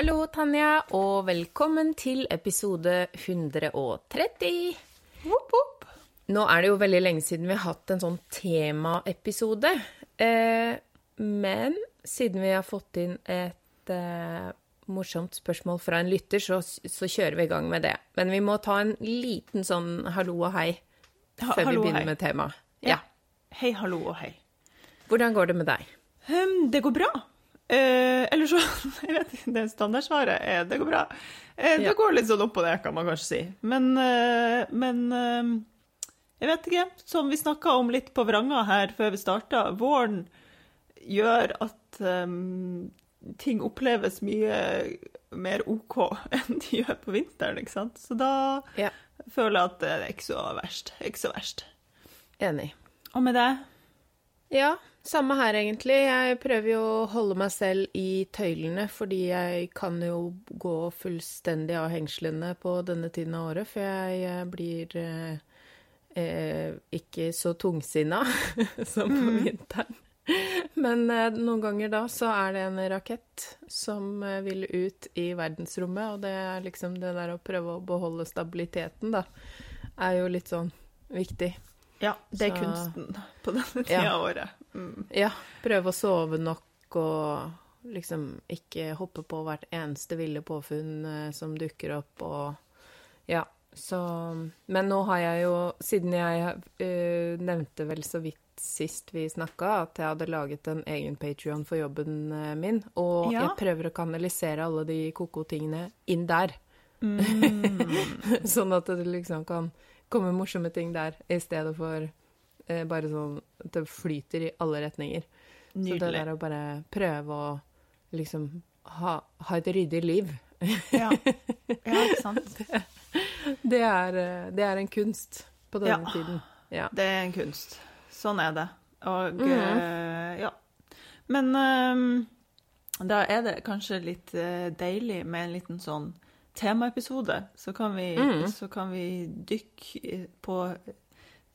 Hallo, Tanja, og velkommen til episode 130. Woop, woop. Nå er det jo veldig lenge siden vi har hatt en sånn temaepisode. Eh, men siden vi har fått inn et eh, morsomt spørsmål fra en lytter, så, så, kjører vi i gang med det. Men vi må ta en liten sånn hallo og hei Ha- før hallo, vi begynner hei. med temaet. Ja. Ja. Hei, hallo og hei. Hvordan går det med deg? Um, det går bra. Eh, eller så Jeg vet ikke, det standardsvaret er det går bra. Eh, det Ja. går litt sånn opp og ned, kan man kanskje si. Men, eh, men eh, jeg vet ikke. Som vi snakka om litt på vranga her før vi starta, våren gjør at eh, ting oppleves mye mer OK enn de gjør på vinteren, ikke sant. Så da Ja. føler jeg at det er ikke så verst. Ikke så verst. Enig. Og med det? Ja, samme her egentlig. Jeg prøver jo å holde meg selv i tøylene, fordi jeg kan jo gå fullstendig av hengslene på denne tiden av året, for jeg eh, blir eh, eh, ikke så tungsinna som på vinteren. Men eh, noen ganger da så er det en rakett som eh, vil ut i verdensrommet, og det er liksom det der å prøve å beholde stabiliteten, da, er jo litt sånn viktig. Ja, det er Så- kunsten på denne tida Ja. av året. Mm. Ja, prøve å sove nok og liksom ikke hoppe på hvert eneste ville påfunn eh, som dukker opp og Ja, så Men nå har jeg jo, siden jeg uh, nevnte vel så vidt sist vi snakka, at jeg hadde laget en egen Patrion for jobben eh, min, og Ja. jeg prøver å kanalisere alle de ko-ko tingene inn der. sånn at det liksom kan komme morsomme ting der, i stedet for eh, bare sånn at det flyter i alle retninger. Så det Nydelig. der å bare prøve å liksom ha, ha et ryddig liv, Ja. ja, ikke sant? det er, eh, det er en kunst på denne Ja. tiden. Ja. Det er en kunst. Sånn er det. Og mm eh, ja. Men um, da er det kanskje litt eh, deilig med en liten sånn temaepisode. Så kan vi, Mhm. så kan vi dykke på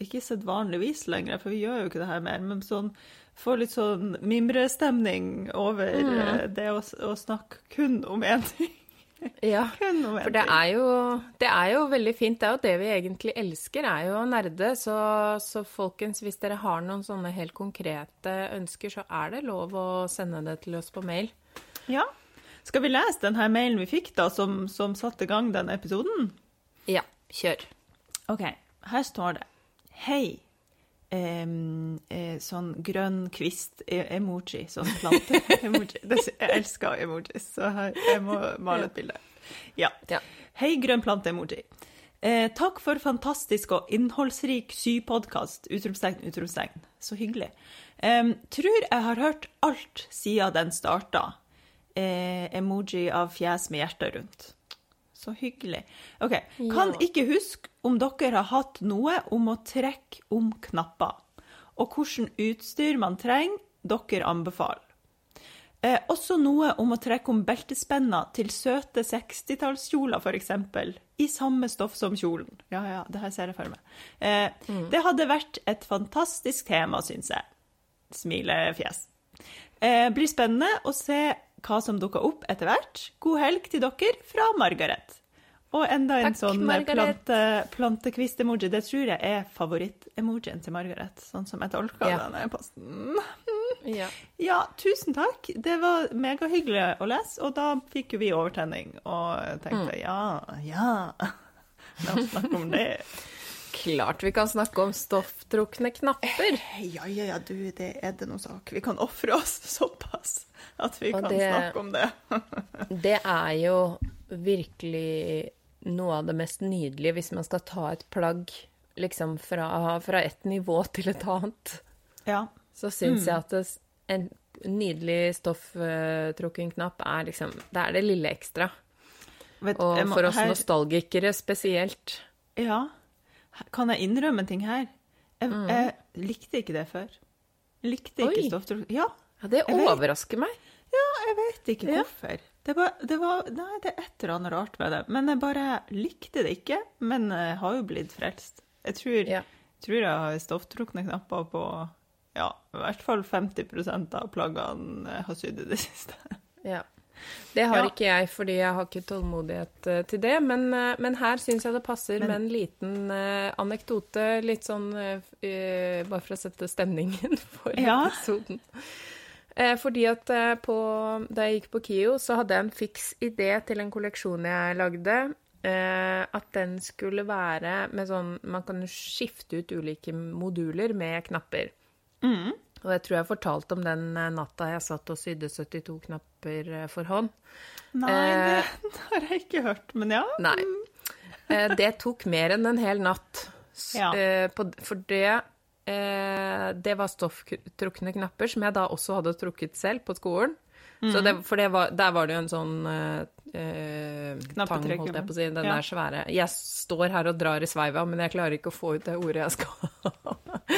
ikke sedvanlig vis lenger, for vi gjør jo ikke det her mer, men sånn få litt sånn mimrestemning over Mhm. eh, det å, å snakke kun om én ting. ja. Kun om én For det ting. er, jo, det er jo veldig fint. Det er jo det vi egentlig elsker, er jo å nerde. Så, så folkens, hvis dere har noen sånne helt konkrete ønsker, så er det lov å sende det til oss på mail. Ja. Skal vi lese denne mailen vi fikk da, som, som satte i gang den episoden? Ja, kjør. Ok, her står det. Hei. Eh, sånn grønn kvist-emoji, sånn plante-emoji. Jeg elsker emojis, så her, jeg må male et bilde. Ja. Ja. Hei, grønn plante-emoji. Eh, takk for fantastisk og innholdsrik sypodkast! Utropstegn, utropstegn. Så hyggelig. Em, tror jeg har hørt alt siden den starta. Eh, emoji av fjes med hjerter rundt. Så hyggelig. OK. Kan Ja. ikke huske om dere har hatt noe om å trekke om knapper, og hvilket utstyr man trenger dere anbefaler. Eh, også noe om å trekke om beltespenner til søte 60-tallskjoler, f.eks. I samme stoff som kjolen. Ja, ja, det her ser jeg for meg. Eh, Det hadde vært et fantastisk tema, syns jeg. Smilefjes. Eh, blir spennende å se hva som dukker opp etter hvert. God helg til dere fra Margaret. Og enda en Takk, sånn plante, plantekvist-emoji. Det tror jeg er favoritt-emojien til Margaret, sånn som jeg tolka Ja. den e-posten. Ja. Ja, tusen takk. Det var megahyggelig å lese, og da fikk jo vi overtenning og tenkte tenkte ja, ja. La oss snakke om det. Klart vi kan snakke om stofftrukne knapper. Ja, ja, ja, du, det er det noe sak. Vi kan ofre oss såpass at vi Og kan det- snakke om det. Det er jo virkelig noe av det mest nydelige hvis man skal ta et plagg liksom fra, fra et nivå til et annet. Ja. Så syns jeg at det, en nydelig stofftrukken knapp er liksom Det er det lille ekstra. Vet, Og for oss her- nostalgikere spesielt. Ja. Kan jeg innrømme en ting her? Jeg, jeg likte ikke det før. Likte ikke Oi. Ja, Ja, det overrasker meg. Ja, jeg vet ikke Ja. hvorfor. Det var, det var Nei, det er et eller annet rart med det. Men jeg bare likte det ikke. Men jeg har jo blitt frelst. Jeg tror, Ja. tror jeg har stofftrukne knapper på ja, i hvert fall 50% av plaggene jeg har sydd i det siste. Ja. Det har Ja. ikke jeg, fordi jeg har ikke tålmodighet eh, til det. Men, eh, men her syns jeg det passer Men- med en liten eh, anekdote. Litt sånn bare for å sette stemningen for Ja. episoden. Fordi at på, da jeg gikk på KIO, så hadde jeg en fiks idé til en kolleksjon jeg lagde. At den skulle være med sånn Man kan skifte ut ulike moduler med knapper. Mm. Og jeg tror jeg fortalte om den natta jeg satt og sydde 72 knapper eh, for hånd. Nei, Eh, det har jeg ikke hørt, men ja. Nei. Eh, det tok mer enn en hel natt. Ja. for det Det var stofftrukne knapper, som jeg da også hadde trukket selv på skolen. Så det, for det var, der var det jo en sånn eh, tang, holdt jeg på å si. Den ja. der svære. Jeg står her og drar i sveiva, men jeg klarer ikke å få ut det ordet jeg skal.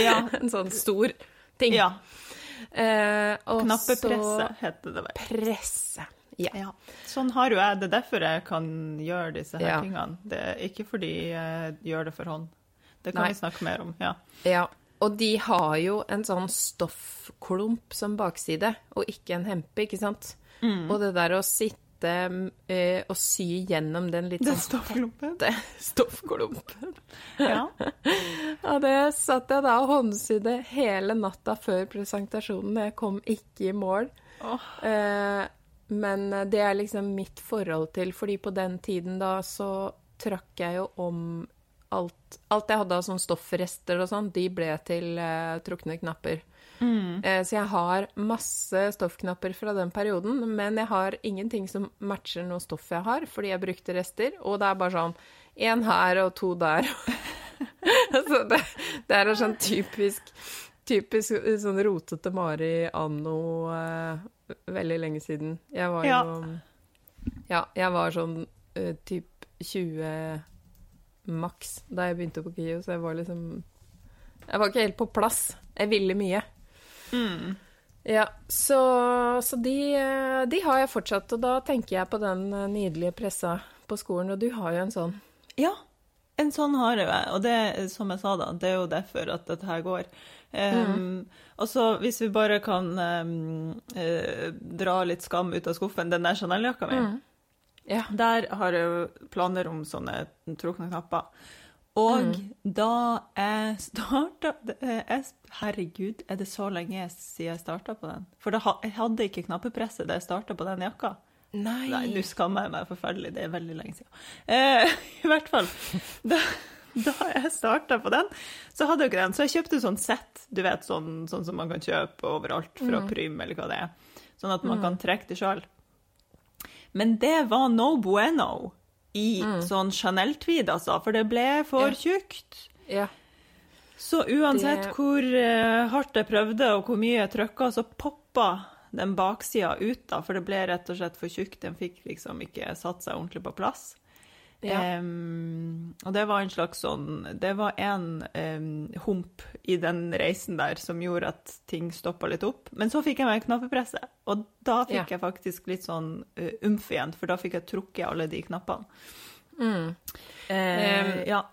Ja. en sånn stor ting. ja. Eh, og Knappepresse så heter det vel. Presse. Ja. Ja. Sånn har jo jeg det. er derfor jeg kan gjøre disse her Ja. tingene. Det er ikke fordi jeg gjør det for hånd. Det kan Nei. vi snakke mer om. Ja. Ja, og de har jo en sånn stoffklump som bakside, og ikke en hempe, ikke sant? Mm. Og det der å sitte eh, og sy gjennom den litt Den sånn stoffklumpen. tette stoffklumpen. Ja. og det satt jeg da og håndsydde hele natta før presentasjonen. Jeg kom ikke i mål. Oh. Eh, men det er liksom mitt forhold til Fordi på den tiden da så trakk jeg jo om alt Alt jeg hadde av sånn stoffrester og sånn, de ble til eh, trukne knapper. Mm. Eh, så jeg har masse stoffknapper fra den perioden, men jeg har ingenting som matcher noe stoff jeg har, fordi jeg brukte rester, og det er bare sånn én her og to der. så det, det er sånn typisk Typisk sånn rotete Mari anno uh, veldig lenge siden. Jeg var jo Ja, jeg var sånn uh, typ 20 maks da jeg begynte på KIO, så jeg var liksom Jeg var ikke helt på plass. Jeg ville mye. Mm. Ja, så, så de, de har jeg fortsatt, og da tenker jeg på den eh, nydelige pressa på skolen, og du har jo en sånn. Ja, en sånn har jeg, og det, som jeg sa da, det er jo derfor at dette her går. Um, Og så hvis vi bare kan um, uh, dra litt skam ut av skuffen, den der Chanel-jakka mi, Ja. der har jeg jo planer om sånne trukne knapper. Og da jeg starta Herregud, er det så lenge siden jeg starta på den? For da, jeg hadde ikke knappepresse da jeg starta på den jakka. Nei. Nå skammer jeg meg forferdelig. Det er veldig lenge siden. Eh, I hvert fall. Da, da jeg starta på den, så hadde jeg ikke den. Så jeg kjøpte sånn sett, du vet, sånn, sånn som man kan kjøpe overalt fra Prym, eller hva det er. Sånn at man kan trekke det sjøl. Men det var no bueno i sånn Chanel-tweed, altså. For det ble for Ja. tjukt. Ja. Så uansett Det- hvor uh, hardt jeg prøvde, og hvor mye jeg trykka, så poppa den baksida ut, da, for det ble rett og slett for tjukt. Den fikk liksom ikke satt seg ordentlig på plass. Ja. Um, og det var en slags sånn Det var en um, hump i den reisen der som gjorde at ting stoppa litt opp. Men så fikk jeg meg knappepresse, og da fikk Ja. jeg faktisk litt sånn uh, umf igjen, for da fikk jeg trukket alle de knappene. Mm. Em, ja.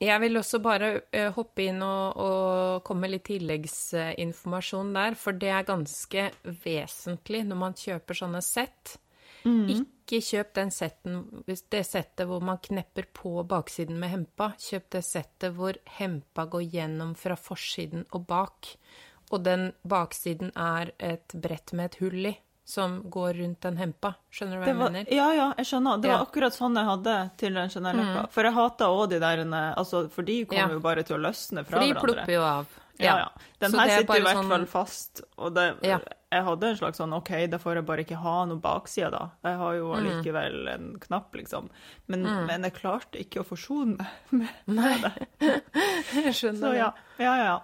Jeg vil også bare uh, hoppe inn og, og komme med litt tilleggsinformasjon der, for det er ganske vesentlig når man kjøper sånne sett. Ikke kjøp den setten, det settet hvor man knepper på baksiden med hempa. Kjøp det settet hvor hempa går gjennom fra forsiden og bak. Og den baksiden er et brett med et hull i, som går rundt den hempa. Skjønner du hva jeg var, mener? ja, ja, jeg skjønner. Det Ja. var akkurat sånn jeg hadde til den Chanel-jakka. For jeg hata òg de der altså, For de kommer Ja. jo bare til å løsne fra For de hverandre. plopper jo av. Ja, ja. Den her er sitter i hvert sånn- fall fast. Og det, Ja. jeg hadde en slags sånn OK, da får jeg bare ikke ha noe bakside, da. Jeg har jo Mm. en knapp, liksom. Men, men jeg klarte ikke å forsone meg med Nei, jeg skjønner Så ja. Ja, ja, ja.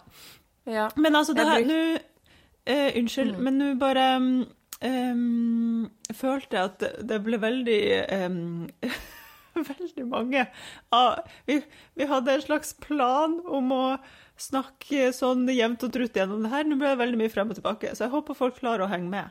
Ja. Men altså, det her Nå eh, Unnskyld, men nå bare um, følte Jeg at det, det ble veldig um, Veldig mange ah, vi, vi hadde en slags plan om å snakke sånn jevnt og trutt gjennom det her. Nå ble det veldig mye frem og tilbake, så jeg håper folk klarer å henge med.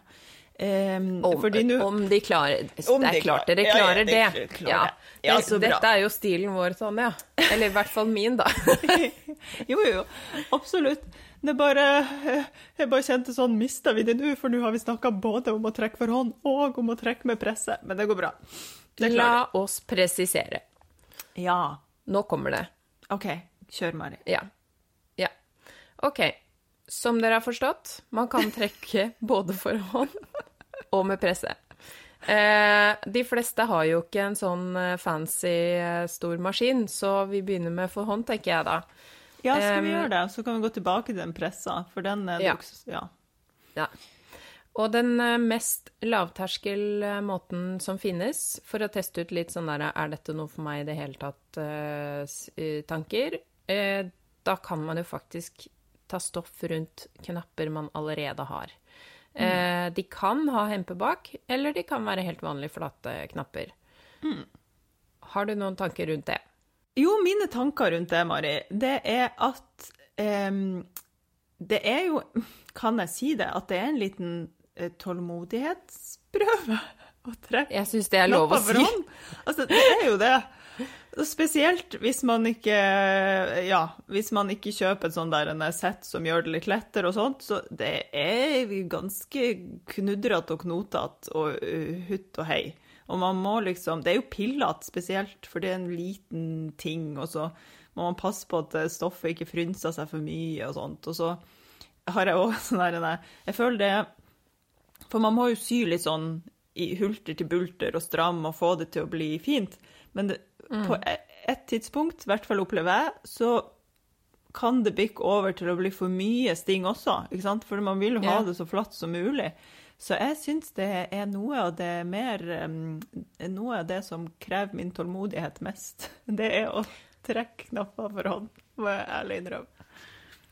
Um, Om, nå om de klarer Om Det de er klart klarer- ja, ja, de det. klarer Ja. Ja, Det- Dette er jo stilen vår, sånn, ja. Eller i hvert fall min, da. Jo, jo, absolutt. Det bare Jeg bare kjente sånn Mista vi det nå? For nå har vi snakka både om å trekke for hånd og om å trekke med presse. Men det går bra. Det La oss presisere. Ja. Nå kommer det. OK. Kjør, Mari. Ja. OK. Som dere har forstått, man kan trekke både for hånd og med presse. Eh, de fleste har jo ikke en sånn eh, fancy eh, stor maskin, så vi begynner med for hånd, tenker jeg da. Ja, skal vi gjøre det? Så kan vi gå tilbake til den pressa, for den er Ja. også Ja. Ja. Og den mest lavterskel eh, måten som finnes for å teste ut litt sånn der Er dette noe for meg i det hele tatt? tanker. Da kan man jo faktisk ta stoff rundt knapper man allerede har. Eh, de kan ha hempe bak, eller de kan være helt vanlige flate knapper. Har du noen tanker rundt det? Jo, mine tanker rundt det, Mari, det er at em, Det er jo Kan jeg si det? At det er en liten eh, tålmodighetsprøve å trekke Jeg syns det er lov å si. Altså, det er jo det. Spesielt hvis man ikke Ja, hvis man ikke kjøper et sånt der en sett som gjør det litt lettere og sånt, så det er ganske knudrete og knotete og uh, hutt og hei. Og man må liksom Det er jo pillete spesielt, for det er en liten ting, og så må man passe på at stoffet ikke frynser seg for mye og sånt. Og så har jeg òg sånn der Jeg føler det For man må jo sy litt sånn i hulter til bulter og stram og få det til å bli fint. Men det, på e- et tidspunkt, i hvert fall opplever jeg, så kan det bikke over til å bli for mye sting også. ikke sant? For man vil jo ha Ja. det så flatt som mulig. Så jeg syns det er noe av det mer um, Noe av det som krever min tålmodighet mest. Det er å trekke knapper for hånd, må jeg ærlig innrømme.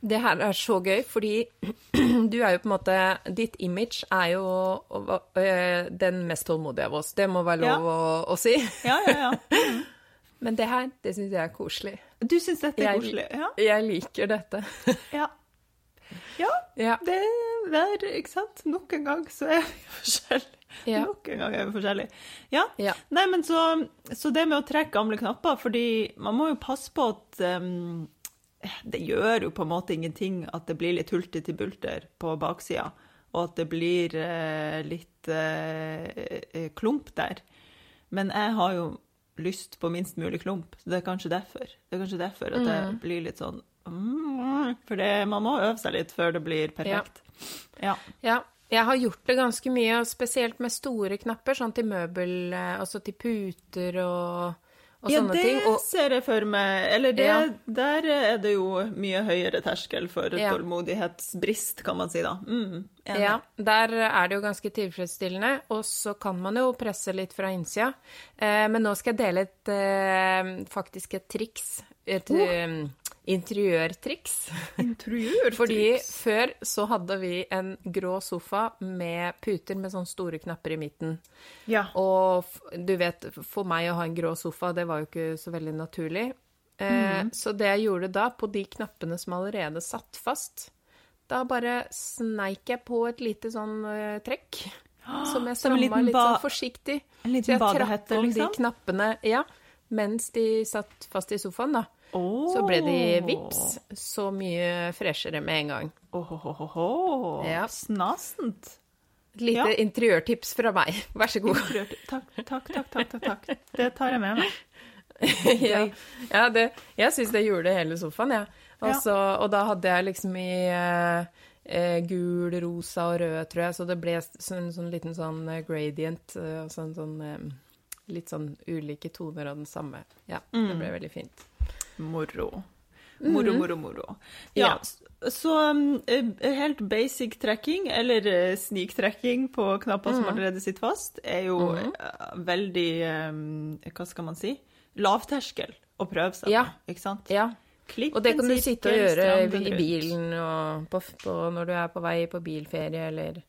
Det her er så gøy, fordi du er jo på en måte Ditt image er jo øh, den mest tålmodige av oss. Det må være lov å, å si. Ja, ja, ja. Men det her, det syns jeg er koselig. Du syns dette er Jeg- koselig? Ja. Jeg liker dette. ja. Ja, Ja. det er ikke sant. Nok en gang så er vi forskjellige. Ja. Nok en gang er vi forskjellige. Ja. Ja. Nei, men så, så det med å trekke gamle knapper, fordi man må jo passe på at um, Det gjør jo på en måte ingenting at det blir litt hulter til bulter på baksida, og at det blir uh, litt eh, klump der. Men jeg har jo lyst på minst mulig klump, så det er kanskje derfor. Det er kanskje derfor at det blir litt sånn mm, For det, man må øve seg litt før det blir perfekt. Ja. ja. Jeg har gjort det ganske mye, og spesielt med store knapper, sånn til møbel, eh, altså til puter og, og Ja, sånne det ting. Og, ser jeg for meg. Eller det, Ja. der er det jo mye høyere terskel for Ja. tålmodighetsbrist, kan man si da. Mm. Ja, der er det jo ganske tilfredsstillende, og så kan man jo presse litt fra innsida. Eh, men nå skal jeg dele et eh, faktisk et triks. Et eh, interiørtriks. Interiørtriks. Fordi før så hadde vi en grå sofa med puter med sånne store knapper i midten. Ja. Og du vet, for meg å ha en grå sofa, det var jo ikke så veldig naturlig. Eh, Så det jeg gjorde da, på de knappene som allerede satt fast, da bare sneik jeg på et lite sånn eh, trekk. Som jeg Som en stramma litt sånn forsiktig. en liten Så jeg trakk om liksom? de knappene, ja, mens de satt fast i sofaen, da. Så ble de vips så mye freshere med en gang. Ohohoho. Ja. Snasent. Et lite Ja. interiørtips fra meg. Vær så god. Takk, takk, takk, takk, takk. Det tar jeg med meg. ja, ja det, jeg syns det gjorde hele sofaen, jeg. Ja. Og, og da hadde jeg liksom i eh, eh, gul, rosa og rød, tror jeg, så det ble sånn, sånn liten sånn eh, gradient. eh, og sånn, sånn litt sånn ulike toner av den samme. Ja, det ble veldig fint. Moro. Moro, moro, moro. Ja, så um, eh, helt basic trekking, eller eh, sniktrekking på knapper som allerede sitter fast, er jo eh, veldig um, Hva skal man si? Lavterskel å prøve seg på, ikke sant? Ja, Klipp og det kan du sitte og gjøre i bilen på, på, når du er på vei på bilferie eller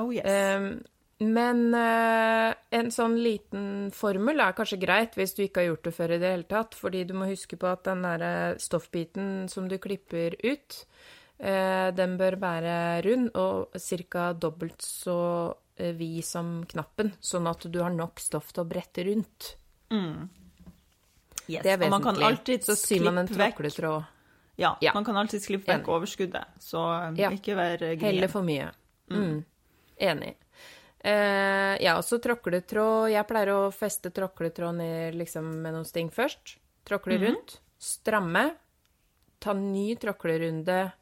Oh yes. Ehm, men eh, en sånn liten formel er kanskje greit hvis du ikke har gjort det før i det hele tatt, fordi du må huske på at den der stoffbiten som du klipper ut, eh, den bør være rund og ca. dobbelt så eh, vid som knappen, sånn at du har nok stoff til å brette rundt. Yes. Det er og man kan vesentlig. alltid Så syr man en tråkletråd. Ja, Ja. man kan alltid klippe vekk overskuddet, så um, Ja. ikke vær Heller for mye. Mm. Enig. Eh, ja, så tråkletråd Jeg pleier å feste tråkletråd ned liksom med noen sting først. Tråkle Mhm. rundt. Stramme. Ta ny tråklerunde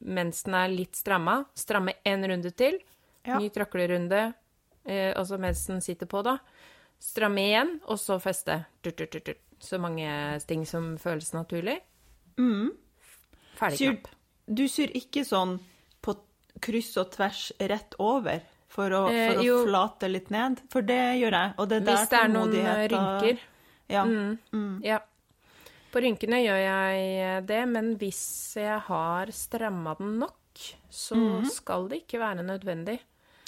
mens den er litt stramma. Stramme én runde til. Ja. Ny tråklerunde eh, altså mens den sitter på, da. Stramme igjen, og så feste. Tut, tut, tut. Så mange sting som føles naturlig. Ferdig Syr, knapp. du syr ikke sånn på kryss og tvers rett over for å, Eh, for å eh, flate litt ned? For det gjør jeg, og det er der Hvis det er noen eh, rynker. Ja. Mm. Ja. På rynkene gjør jeg det, men hvis jeg har stramma den nok, så skal det ikke være nødvendig.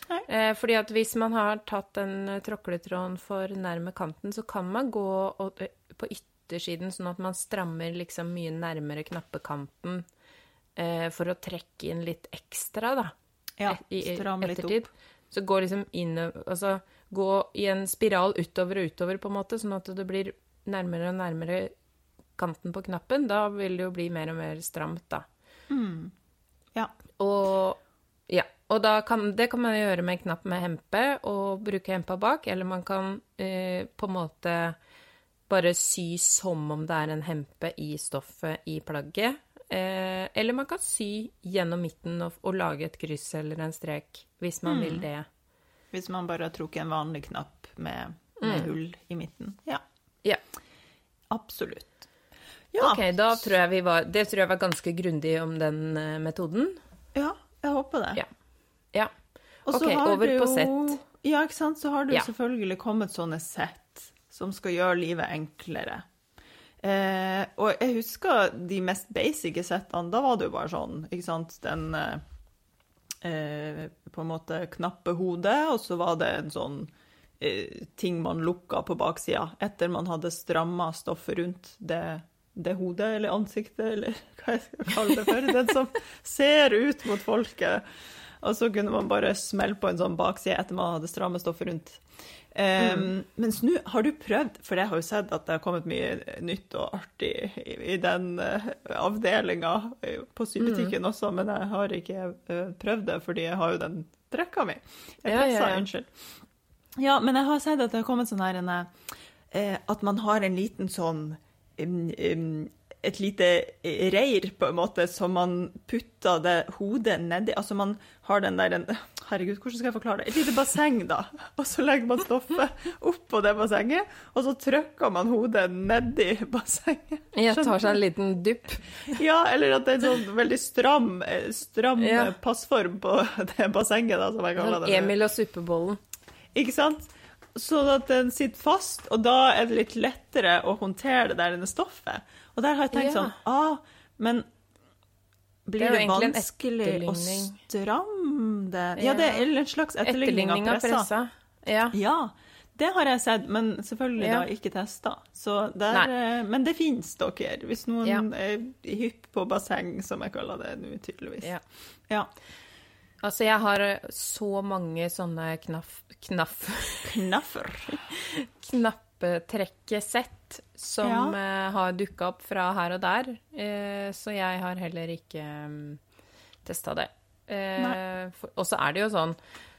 Eh, fordi at hvis man har tatt den eh, tråkletråden for nærme kanten, så kan man gå og, eh, på yttersiden, sånn at man strammer liksom mye nærmere knappekanten eh, for å trekke inn litt ekstra, da. Ja, stram litt opp. Så gå liksom inn Altså gå i en spiral utover og utover, på en måte, sånn at det blir nærmere og nærmere kanten på knappen. Da vil det jo bli mer og mer stramt, da. Ja. Og ja. Og kan, det kan man gjøre med en knapp med hempe og bruke hempa bak, eller man kan eh, på en måte bare sy som om det er en hempe i stoffet i plagget. Eh, eller man kan sy gjennom midten og, og lage et kryss eller en strek, hvis man vil det. Hvis man bare har trukket en vanlig knapp med, med Mm. hull i midten. Ja, Ja. absolutt. Ja, Ok, da tror jeg vi var Det tror jeg var ganske grundig om den uh, metoden. ja jeg håper det. Ja. Ja. Ok, over på sett. Ja, ikke sant. Så har det jo selvfølgelig kommet sånne sett som skal gjøre livet enklere. Eh, og jeg husker de mest basice settene. Da var det jo bare sånn, ikke sant Den eh, eh, på en måte knappe hodet, og så var det en sånn eh, ting man lukka på baksida etter man hadde stramma stoffet rundt det, det hodet, eller ansiktet, eller hva jeg skal kalle det for. Den som ser ut mot folket. Og så kunne man bare smelle på en sånn bakside etter man hadde strammet stoffet rundt. Um, Mens nå har du prøvd, for jeg har jo sett at det har kommet mye nytt og artig i, i den uh, avdelinga på sybutikken også, men jeg har ikke uh, prøvd det fordi jeg har jo den drekka mi. Jeg Ja, ja, pressa, ja. unnskyld. Ja, men jeg har sett at det har kommet sånn her en, uh, At man har en liten sånn um, um, et lite reir, på en måte, som man putter det hodet nedi. Altså man har den der en, Herregud, hvordan skal jeg forklare det? Et lite basseng, da. Og så legger man stoffet oppå det bassenget, og så trykker man hodet nedi bassenget. Jeg tar seg en liten dypp. Ja, eller at det er en sånn veldig stram, eh, stram Ja. eh, passform på det bassenget, da, som jeg kaller Sånn det. Emil og suppebollen. Ikke sant? Sånn at den sitter fast, og da er det litt lettere å håndtere det der inne stoffet. Og der har jeg tenkt Ja. sånn ah, Men blir Det vanskelig å stramme det? Ja, det er en slags etterligning av Etterligning av pressa. pressa. Ja. Ja, det har jeg sett, men selvfølgelig Ja. da ikke testa. Eh, men det fins dere, hvis noen Ja. er hypp på basseng, som jeg kaller det nå, tydeligvis. Ja. Ja. Altså, jeg har eh, så mange sånne knaff... Knaff... Knaffer. knappetrekkesett som Ja. eh, har dukka opp fra her og der. Eh, så jeg har heller ikke um, testa det. Eh, og så er det jo sånn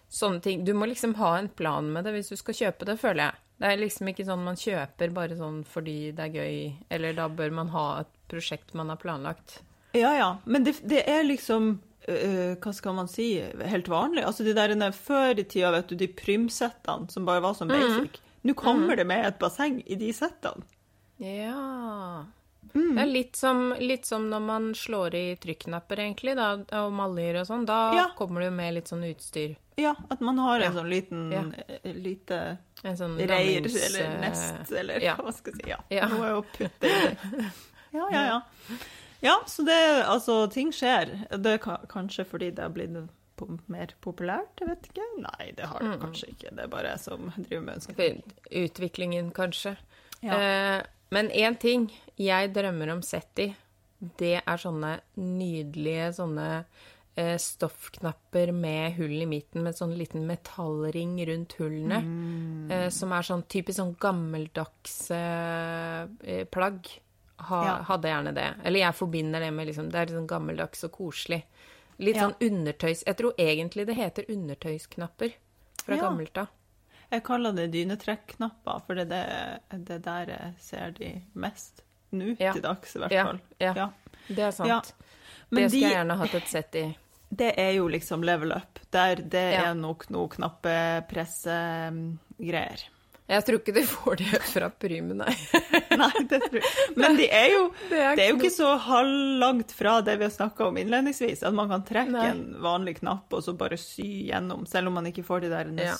sånne ting Du må liksom ha en plan med det hvis du skal kjøpe det, føler jeg. Det er liksom ikke sånn man kjøper bare sånn fordi det er gøy, eller da bør man ha et prosjekt man har planlagt. Ja, ja. Men det, det er liksom Uh, Hva skal man si? Helt vanlig. Altså de der Før i tida, vet du, de prymsettene som bare var sånn basic. Nå kommer det med et basseng i de settene. Ja Mm. Det er litt som, litt som når man slår i trykknapper, egentlig, da, og maljer og sånn. Da Ja. kommer det jo med litt sånn utstyr. Ja, at man har en Ja. sånn liten Ja. eh, lite En sånn reir damings, eller nest, eller hva skal jeg si. Ja, Ja. noe å putte i. Ja, ja, ja. Ja, så det Altså, ting skjer. Det er kanskje fordi det har blitt mer populært, jeg vet ikke. Nei, det har det kanskje ikke. Det er bare jeg som driver med ønsket. Utviklingen, kanskje. Ja. Eh, men én ting jeg drømmer om sett i, det er sånne nydelige sånne eh, stoffknapper med hull i midten, med sånn liten metallring rundt hullene. Eh, som er sånn typisk sånn gammeldags eh, eh, plagg. Ha, Ja. Hadde gjerne det. Eller jeg forbinder det med liksom Det er litt sånn gammeldags og koselig. Litt Ja. sånn undertøys... Jeg tror egentlig det heter undertøysknapper fra Ja. gammelt av. Jeg kaller det dynetrekknapper, for det er det, der jeg ser de mest nå Ja. til dags, i hvert fall. ja. Ja. Det er sant. Det skal jeg gjerne hatt et sett i. det er jo liksom level up. Der det er nok noe knappepressegreier. Jeg tror ikke de får det fra Prymen, nei. Nei, det tror jeg. Men de er jo, Det er det er jo ikke så halvlangt fra det vi har snakka om innledningsvis, at man kan trekke Nei. en vanlig knapp og så bare sy gjennom, selv om man ikke får de der Ja.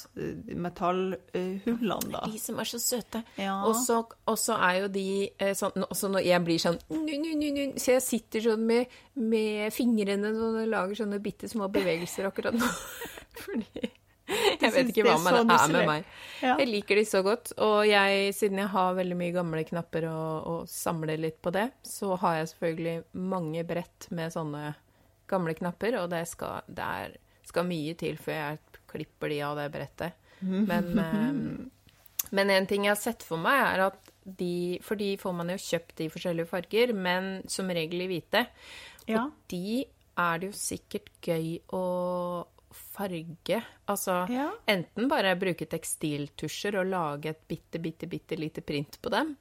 metallhullene, da. De som er så søte. Ja. Og så er jo de eh, sånn Også når jeg blir sånn nu, nu, nu, nu, Så jeg sitter sånn med, med fingrene og lager sånne bitte små bevegelser akkurat nå. Fordi Jeg vet ikke hva men det er med meg. Jeg liker de så godt. Og jeg, siden jeg har veldig mye gamle knapper og, og samler litt på det, så har jeg selvfølgelig mange brett med sånne gamle knapper, og det skal, det er, skal mye til før jeg klipper de av det brettet. Men, eh, men en ting jeg har sett for meg, er at de For de får man jo kjøpt i forskjellige farger, men som regel i hvite. Ja. Og de er det jo sikkert gøy å farge. Altså Ja. enten bare bruke tekstiltusjer og lage et bitte, bitte, bitte lite print på dem.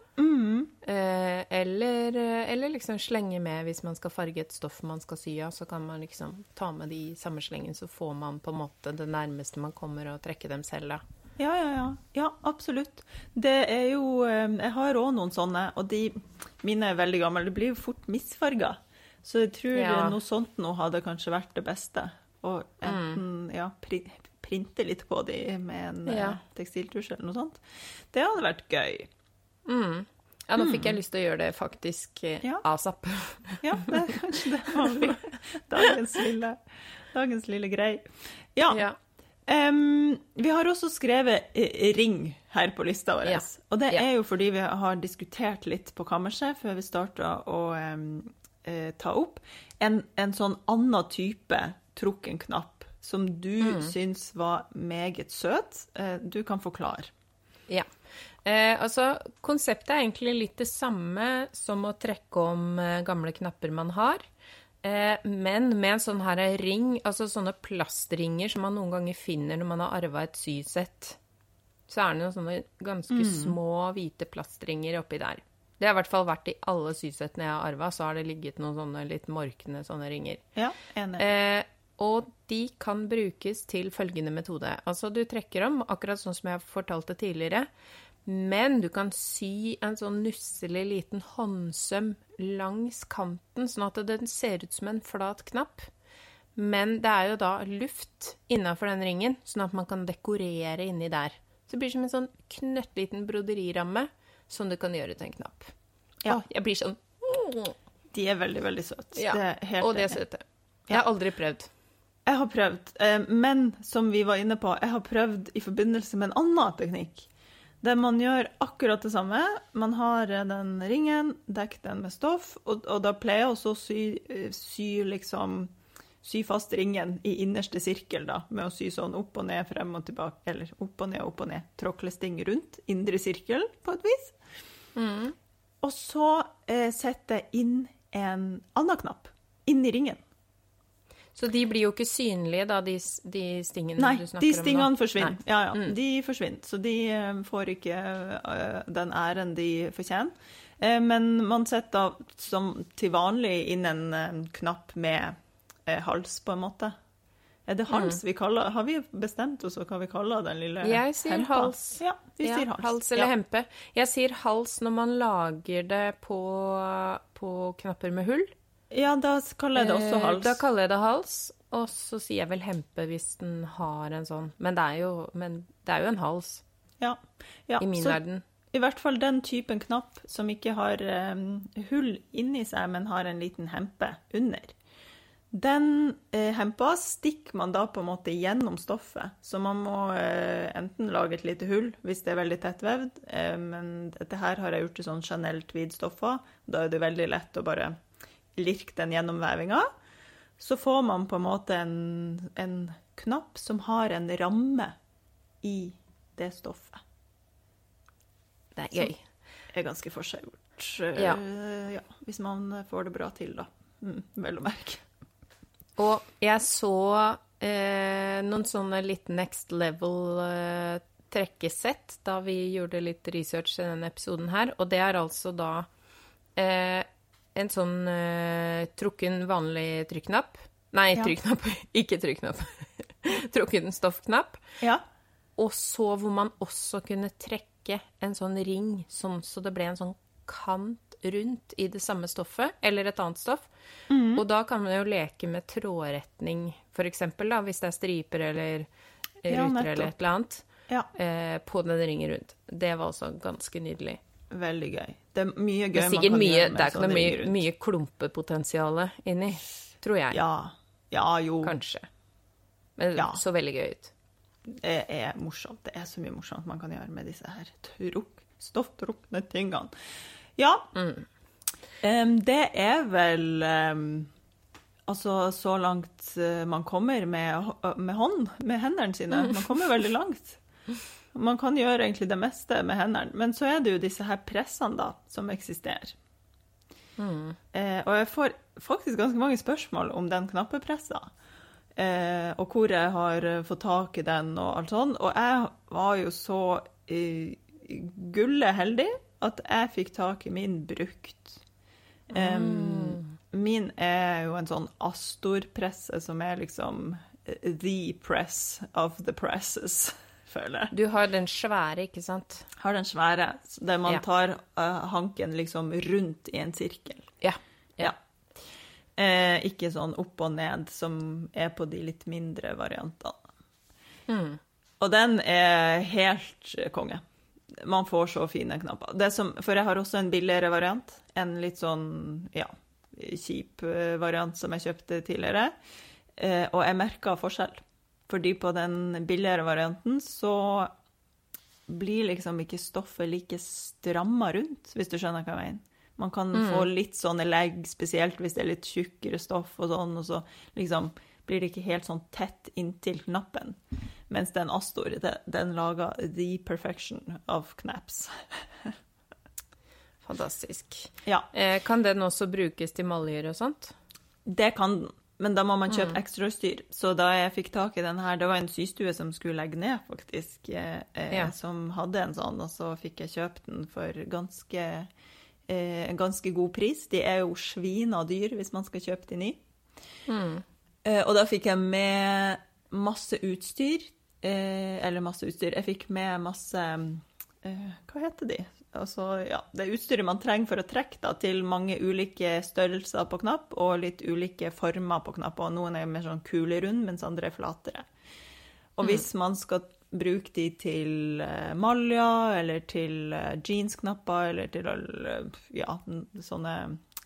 Eh, eller, eh, eller liksom slenge med hvis man skal farge et stoff man skal sy av, så kan man liksom ta med de i samme slengen, så får man på en måte det nærmeste man kommer å trekke dem selv, da. Ja, ja, ja. Ja, absolutt. Det er jo eh, Jeg har òg noen sånne, og de mine er veldig gamle. De blir jo fort misfarga. Så jeg tror Ja. noe sånt nå hadde kanskje vært det beste. Å enten ja, printe litt på de med en eh, Ja. tekstiltusj eller noe sånt. Det hadde vært gøy. Mm. Ja, nå fikk jeg lyst til å gjøre det faktisk eh, Ja. asap. Ja, det er kanskje det man vil. Dagens lille, dagens lille grei. Ja. Ja. Um, vi har også skrevet eh, ring her på lista vår. Ja. Og det er jo fordi vi har diskutert litt på kammerset før vi starta å eh, ta opp en, en sånn annen type trukken knapp som du Mm. syns var meget søt. Eh, du kan forklare. Ja. Eh, altså, konseptet er egentlig litt det samme som å trekke om eh, gamle knapper man har. Eh, men med en sånn her ring, altså sånne plastringer som man noen ganger finner når man har arva et sysett. Så er det noen sånne ganske små, hvite plastringer oppi der. Det har i hvert fall vært i alle sysettene jeg har arva, så har det ligget noen sånne litt morkne sånne ringer. Ja, enig. Eh, og de kan brukes til følgende metode. Altså, du trekker om, akkurat sånn som jeg fortalte tidligere, men du kan sy en sånn nusselig liten håndsøm langs kanten, sånn at den ser ut som en flat knapp. Men det er jo da luft innafor den ringen, sånn at man kan dekorere inni der. Så det blir som en sånn knøttliten broderiramme som du kan gjøre til en knapp. Ja. Jeg blir sånn De er veldig, veldig søte. ja. Det Og de er søte. Jeg har aldri prøvd. Jeg har prøvd, eh, men som vi var inne på, jeg har prøvd i forbindelse med en annen teknikk. Der man gjør akkurat det samme. Man har eh, den ringen, dekker den med stoff, og, og da pleier jeg også å sy, eh, sy liksom Sy fast ringen i innerste sirkel, da, med å sy sånn opp og ned, frem og tilbake, eller opp og ned, opp og ned. Tråklesting rundt indre sirkel, på et vis. Og så eh, setter jeg inn en annen knapp inni ringen. Så de blir jo ikke synlige, da, de, de stingene Nei, du snakker de om nå? stingene forsvinner. Nei. Ja, ja, Mm. de forsvinner. Så de eh, får ikke eh, den æren de fortjener. Eh, Men man setter da som til vanlig inn en knapp med hals, på en måte. Er det hals vi kaller Har vi bestemt oss for hva vi kaller den lille hempa? Jeg sier hempa? hals. Ja, vi Ja, sier hals. hals eller ja. hempe. Jeg sier hals når man lager det på, på knapper med hull. Ja, da kaller jeg det også Eh, hals. Da kaller jeg det hals, og så sier jeg vel hempe hvis den har en sånn. Men det er jo, men det er jo en hals ja. Ja, i min så verden. I hvert fall den typen knapp som ikke har um, hull inni seg, men har en liten hempe under. Den eh, hempa stikker man da på en måte gjennom stoffet, så man må eh, enten lage et lite hull hvis det er veldig tettvevd, eh, men dette her har jeg gjort i sånn Chanel tweed-stoffer. Da er det veldig lett å bare lirke den gjennomvevinga, så får man på en måte en, en knapp som har en ramme i det stoffet. Det er gøy. Det er ganske forseggjort, eh, Ja. ja, hvis man får det bra til, da. Mm, vel å merke. Og jeg så eh, noen sånne litt next level eh, trekkesett da vi gjorde litt research i denne episoden her, og det er altså da eh, en sånn uh, trukken vanlig trykknapp. Nei, Ja. trykknapp, ikke trykknapp. trukken stoffknapp. Ja. Og så hvor man også kunne trekke en sånn ring, sånn så det ble en sånn kant rundt i det samme stoffet, eller et annet stoff. Mm. Og da kan man jo leke med trådretning, for eksempel, da, hvis det er striper eller ruter Ja, eller et eller annet, ja. eh, på den ringen rundt. Det var også ganske nydelig. Veldig gøy. Det er mye gøy er man kan mye, gjøre med det er sånne noe mye, ringer mye klumpepotensial inni, tror jeg. Ja. ja, jo. Kanskje. Men det Ja. så veldig gøy ut. Det er morsomt. Det er så mye morsomt man kan gjøre med disse her stofftrukne tingene. Ja, Mm. Um, det er vel um, Altså, så langt eh, man kommer med, med hånd, med hendene sine. Man kommer veldig langt. Man kan gjøre egentlig det meste med hendene. Men så er det jo disse her pressene, da, som eksisterer. Eh, og jeg får faktisk ganske mange spørsmål om den knappepressa. Eh, og hvor jeg har eh, fått tak i den og alt sånt. Og jeg var jo så eh, gulle heldig at jeg fikk tak i min brukt. Em, Min er jo en sånn Astor-presse som er liksom eh, the press of the presses, føler jeg. Du har den svære, ikke sant? Har den svære, der man Ja. tar uh, hanken liksom rundt i en sirkel. Ja. Ja. Eh, ikke sånn opp og ned, som er på de litt mindre variantene. Mm. Og den er helt eh, konge. Man får så fine knapper. Det som, for jeg har også en billigere variant. En litt sånn, ja, kjip eh, variant som jeg kjøpte tidligere. Eh, og jeg merka forskjell. Fordi på den billigere varianten så blir liksom ikke stoffet like stramma rundt, hvis du skjønner hva jeg mener. Man kan få litt sånne legg, spesielt hvis det er litt tjukkere stoff og sånn, og så liksom blir det ikke helt sånn tett inntil knappen. Mens den Astor, den lager the perfection of knaps. Fantastisk. Ja, Eh, kan den også brukes til maljer og sånt? det kan den. Men da må man kjøpe ekstrautstyr. Så da jeg fikk tak i den her, det var en systue som skulle legge ned, faktisk, eh, eh, Ja. som hadde en sånn, og så fikk jeg kjøpt den for ganske, eh, en ganske god pris. De er jo svina dyr hvis man skal kjøpe de ny. Eh, og da fikk jeg med masse utstyr. Eh, eller masse utstyr. Jeg fikk med masse eh, Hva heter de? Altså, ja, det utstyret man trenger for å trekke da, til mange ulike størrelser på knapp, og litt ulike former på knapp. Og noen er mer sånn kulerund, mens andre er flatere. Og hvis man skal bruke de til eh, malja, eller til eh, jeansknapper, eller til eh, ja, sånne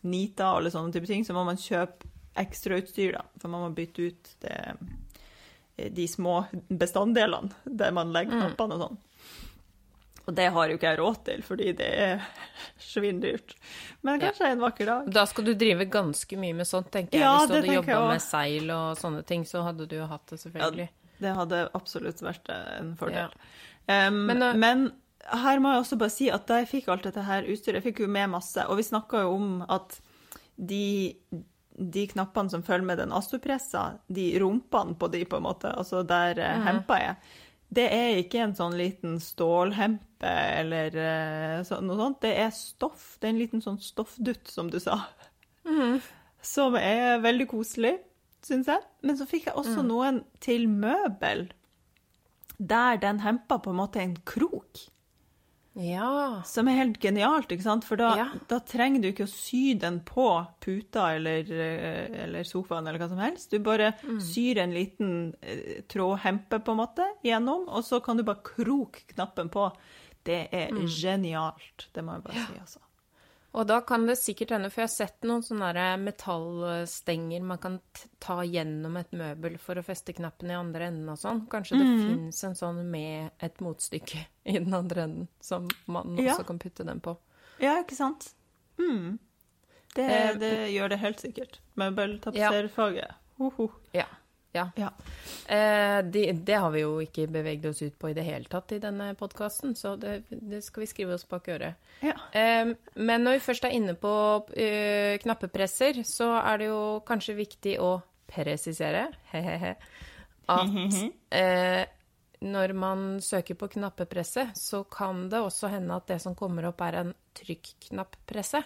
niter, alle sånne type ting, så må man kjøpe ekstrautstyr, da. For man må bytte ut det, de små bestanddelene der man legger knappene og sånn. Og det har jo ikke jeg råd til, fordi det er svindyrt. Men Ja. kanskje en vakker dag. Da skal du drive ganske mye med sånt, tenker jeg. Ja, Hvis du hadde jobba med seil og sånne ting, så hadde du jo hatt det, selvfølgelig. Ja, Det hadde absolutt vært en fordel. Ja. Um, Men, men, uh, her må jeg også bare si at da jeg fikk alt dette her utstyret, jeg fikk jo med masse, og vi snakka jo om at de, de knappene som følger med den Astor-pressa, de rumpene på de, på en måte, altså der mm. hempa er, det er ikke en sånn liten stålhempe eller uh, så, noe sånt. Det er stoff. Det er en liten sånn stoffdutt, som du sa. Som er veldig koselig, syns jeg. Men så fikk jeg også noen til møbel, der den hempa på en måte er en krok. Ja. Som er helt genialt, ikke sant? For da, Ja. da trenger du ikke å sy den på puta eller, eh, eller sofaen eller hva som helst. Du bare syr en liten eh, trådhempe på en måte gjennom, og så kan du bare kroke knappen på. Det er genialt, det må jeg bare si, altså. Og da kan det sikkert hende, for jeg har sett noen sånne metallstenger man kan ta gjennom et møbel for å feste knappen i andre enden og sånn. Kanskje det fins en sånn med et motstykke i den andre enden, som man Ja. også kan putte den på. Ja, ikke sant? Mm. Det, Eh, det gjør det helt sikkert. Møbeltapetserfaget Ho, ho. Ja. Ja. Ja. Eh, det, det har vi jo ikke beveget oss ut på i det hele tatt i denne podkasten, så det, det skal vi skrive oss bak øret. Ja. Eh, men når vi først er inne på eh, knappepresser, så er det jo kanskje viktig å presisere he-he-he, at eh, når man søker på knappepresse, så kan det også hende at det som kommer opp, er en trykknappresse.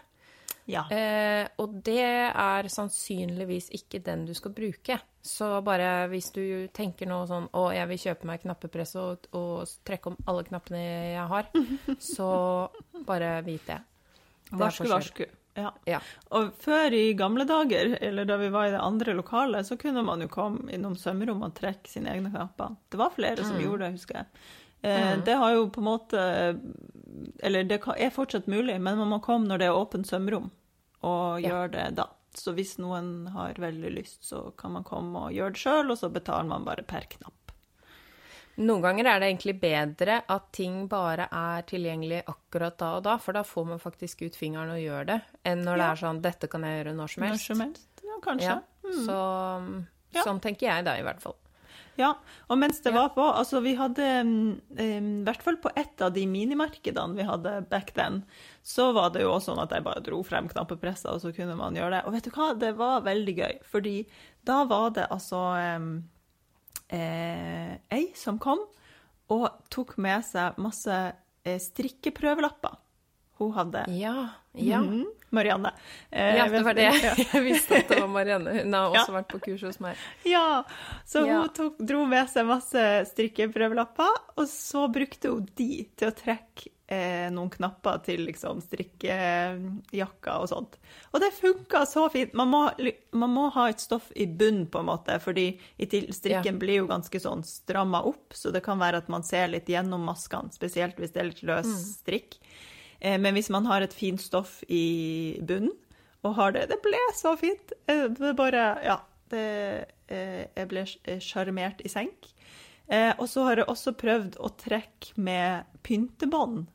ja. Eh, og det er sannsynligvis ikke den du skal bruke. Så bare hvis du tenker nå sånn Å, jeg vil kjøpe meg knappepress og, og trekke om alle knappene jeg har, så bare vit det. Det Varsku, varsku. Ja. Ja. Og før i gamle dager, eller da vi var i det andre lokalet, så kunne man jo komme innom sømrommet og trekke sine egne knapper. Det var flere som gjorde det, husker jeg. Eh, Det har jo på en måte Eller det er fortsatt mulig, men man må komme når det er åpent sømrom, og Ja. gjøre det da. Så hvis noen har veldig lyst, så kan man komme og gjøre det sjøl, og så betaler man bare per knapp. Noen ganger er det egentlig bedre at ting bare er tilgjengelig akkurat da og da, for da får man faktisk ut fingeren og gjør det, enn når det er sånn 'dette kan jeg gjøre når som Når helst'. som helst. Ja, kanskje. Ja, så Ja. sånn tenker jeg da, i hvert fall. Ja, og mens det Ja. var på Altså, vi hadde I um, I hvert fall på ett av de minimarkedene vi hadde back then, så var det jo også sånn at jeg bare dro frem knappepresser, og så kunne man gjøre det. Og vet du hva, det var veldig gøy, fordi da var det altså eh, ei som kom og tok med seg masse eh, strikkeprøvelapper. Hun hadde Ja, ja. Mhm, Marianne. Eh, Ja, det var det. Ja. Jeg visste at det var Marianne. Hun har også Ja. vært på kurs hos meg. Ja, så hun tok, dro med seg masse strikkeprøvelapper, og så brukte hun de til å trekke eh, noen knapper til liksom strikkejakker og sånt. Og det funka så fint. Man må, man må ha et stoff i bunn, på en måte, fordi strikken blir jo ganske sånn stramma opp, så det kan være at man ser litt gjennom maskene, spesielt hvis det er litt løs strikk. Eh, men hvis man har et fint stoff i bunnen, og har det Det ble så fint! Eh, Det bare Ja. Det, eh, jeg ble sj- sjarmert i senk. Eh, og så har jeg også prøvd å trekke med pyntebånd.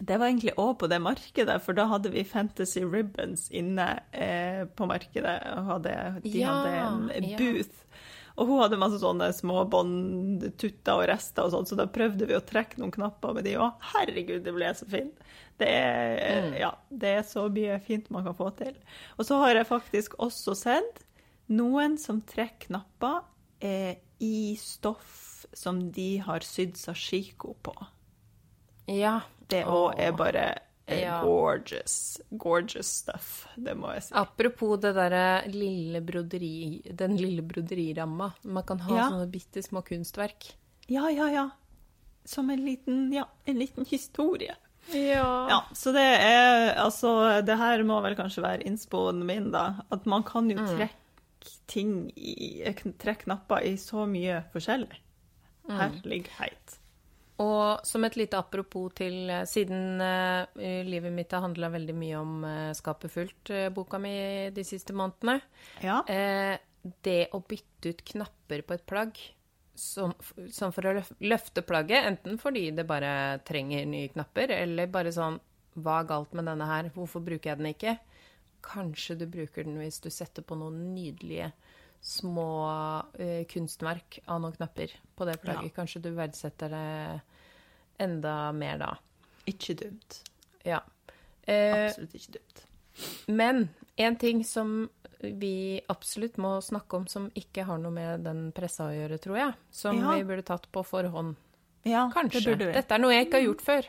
Det var egentlig òg på det markedet, for da hadde vi Fantasy Ribbons inne eh, på markedet. Og hadde, de Ja, hadde en ja. Og hun hadde masse sånne små bånd, tutter og rester og sånn, så da prøvde vi å trekke noen knapper med de òg. Herregud, det ble så fint. Det er, Mm. ja, det er så mye fint man kan få til. Og så har jeg faktisk også sett noen som trekker knapper eh, i stoff som de har sydd sashiko på. Ja. Det òg er bare Ja. gorgeous. Gorgeous stuff, det må jeg si. Apropos det derre lille broderi, den lille broderiramma. Man kan ha Ja. sånne bitte små kunstverk. Ja, ja, ja. Som en liten, ja, en liten historie. Ja. Ja, så det er altså Det her må vel kanskje være innspoen min, da. At man kan jo trekke ting i Trekke knapper i så mye forskjellig. Herlighet. Og som et lite apropos til eh, Siden uh, livet mitt har handla veldig mye om uh, Skapet fullt-boka boka mi de siste månedene Ja. Det å bytte ut knapper på et plagg som, som for å løfte plagget, enten fordi det bare trenger nye knapper, eller bare sånn Hva er galt med denne her? Hvorfor bruker jeg den ikke? Kanskje du bruker den hvis du setter på noen nydelige små uh, kunstverk av noen knapper på det plagget. Ja. Kanskje du verdsetter det enda mer da. Ikke dumt. Ja. Uh, Absolutt ikke dumt. men en ting som vi absolutt må snakke om som ikke har noe med den pressa å gjøre, tror jeg, som Ja. vi burde tatt på forhånd. Ja, Kanskje. det burde vi. Dette er noe jeg ikke har gjort før.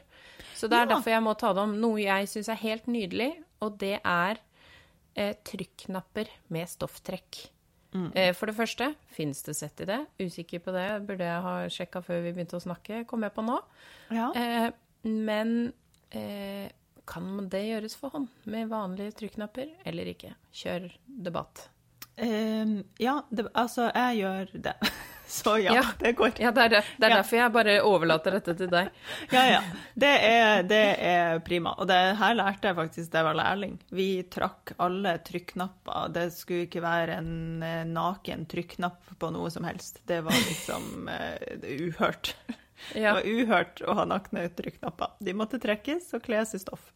Så det er Ja. derfor jeg må ta det om. Noe jeg syns er helt nydelig, og det er eh, trykknapper med stofftrekk. Mm. Eh, for det første, fins det sett i det? Usikker på det, burde jeg ha sjekka før vi begynte å snakke, kom jeg på nå. Ja. Eh, men eh, kan det gjøres for hånd med vanlige trykknapper eller ikke? Kjør debatt. Um, ja, det, altså, jeg gjør det. Så ja, Ja. det går. Ja, det er, det. det er Ja. derfor jeg bare overlater dette til deg. Ja, ja. Det er, det er prima. Og det her lærte jeg faktisk da jeg var lærling. Vi trakk alle trykknapper. Det skulle ikke være en eh, naken trykknapp på noe som helst. Det var liksom uh, uhørt. Det var uhørt å ha nakne trykknapper. De måtte trekkes og kles i stoff.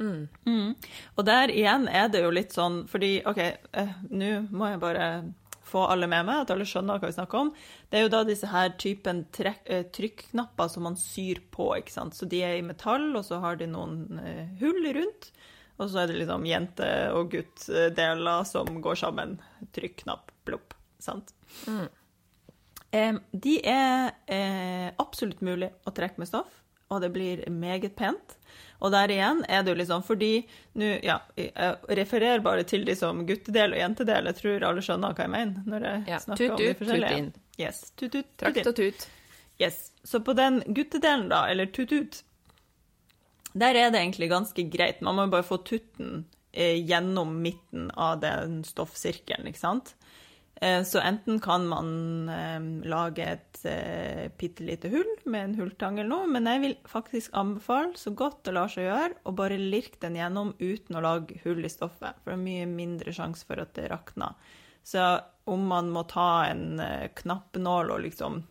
Mm. Og der igjen er det jo litt sånn Fordi OK, eh, nå må jeg bare få alle med meg, at alle skjønner hva vi snakker om. Det er jo da disse her typen eh, trykknapper som man syr på, ikke sant. Så de er i metall, og så har de noen eh, hull rundt. Og så er det liksom jente- og gutt-deler som går sammen. Trykknapp, plopp. Sant? Eh, de er eh, absolutt mulig å trekke med stoff, og det blir meget pent. Og der igjen er det jo liksom fordi nå, ja, Jeg refererer bare til de som guttedel og jentedel. Jeg tror alle skjønner hva jeg mener. når jeg Ja, snakker tut om de ut, tut forskjellige. inn. Yes, tut ut, tut Trakt og tut. Yes. Så på den guttedelen, da, eller tut-tut, der er det egentlig ganske greit. Man må bare få tutten eh, gjennom midten av den stoffsirkelen, ikke sant? Eh, så enten kan man eh, lage et eh, bitte lite hull med en hulltang eller noe, men jeg vil faktisk anbefale, så godt det lar seg gjøre, å bare lirke den gjennom uten å lage hull i stoffet, for det er mye mindre sjanse for at det rakner. Så om man må ta en knappenål og liksom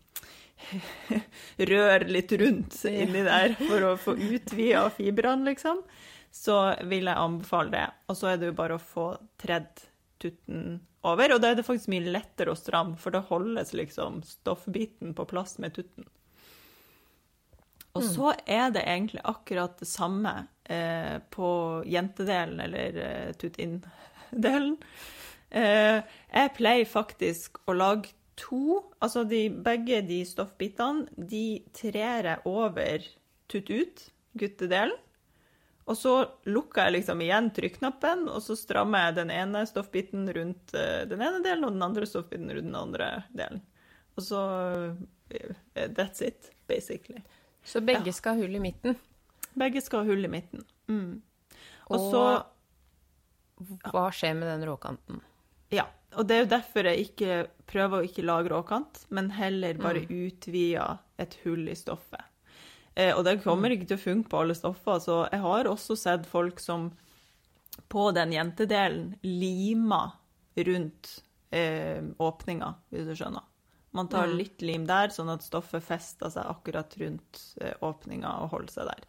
røre litt rundt inni der for å få utvida fibrene, liksom, så vil jeg anbefale det. Og så er det jo bare å få tredd tutten over, og da er det faktisk mye lettere å stramme, for da holdes liksom stoffbiten på plass med tutten. Og så er det egentlig akkurat det samme eh, på jentedelen, eller eh, tut-inn-delen. Eh, jeg pleier faktisk å lage to, altså de, begge de stoffbitene, de trer jeg over tut-ut, guttedelen. Og så lukker jeg liksom igjen trykknappen, og så strammer jeg den ene stoffbiten rundt eh, den ene delen, og den andre stoffbiten rundt den andre delen. Og så eh, That's it, basically. Så begge skal ha hull i midten. Begge skal ha hull i midten. Mm. Og Og så hva skjer med den råkanten? Ja. Og det er jo derfor jeg ikke prøver å ikke lage råkant, men heller bare utvide et hull i stoffet. Eh, og det kommer ikke til å funke på alle stoffer, så jeg har også sett folk som på den jentedelen limer rundt eh, åpninga, hvis du skjønner. Man tar litt lim der, sånn at stoffet fester seg akkurat rundt eh, åpninga og holder seg der.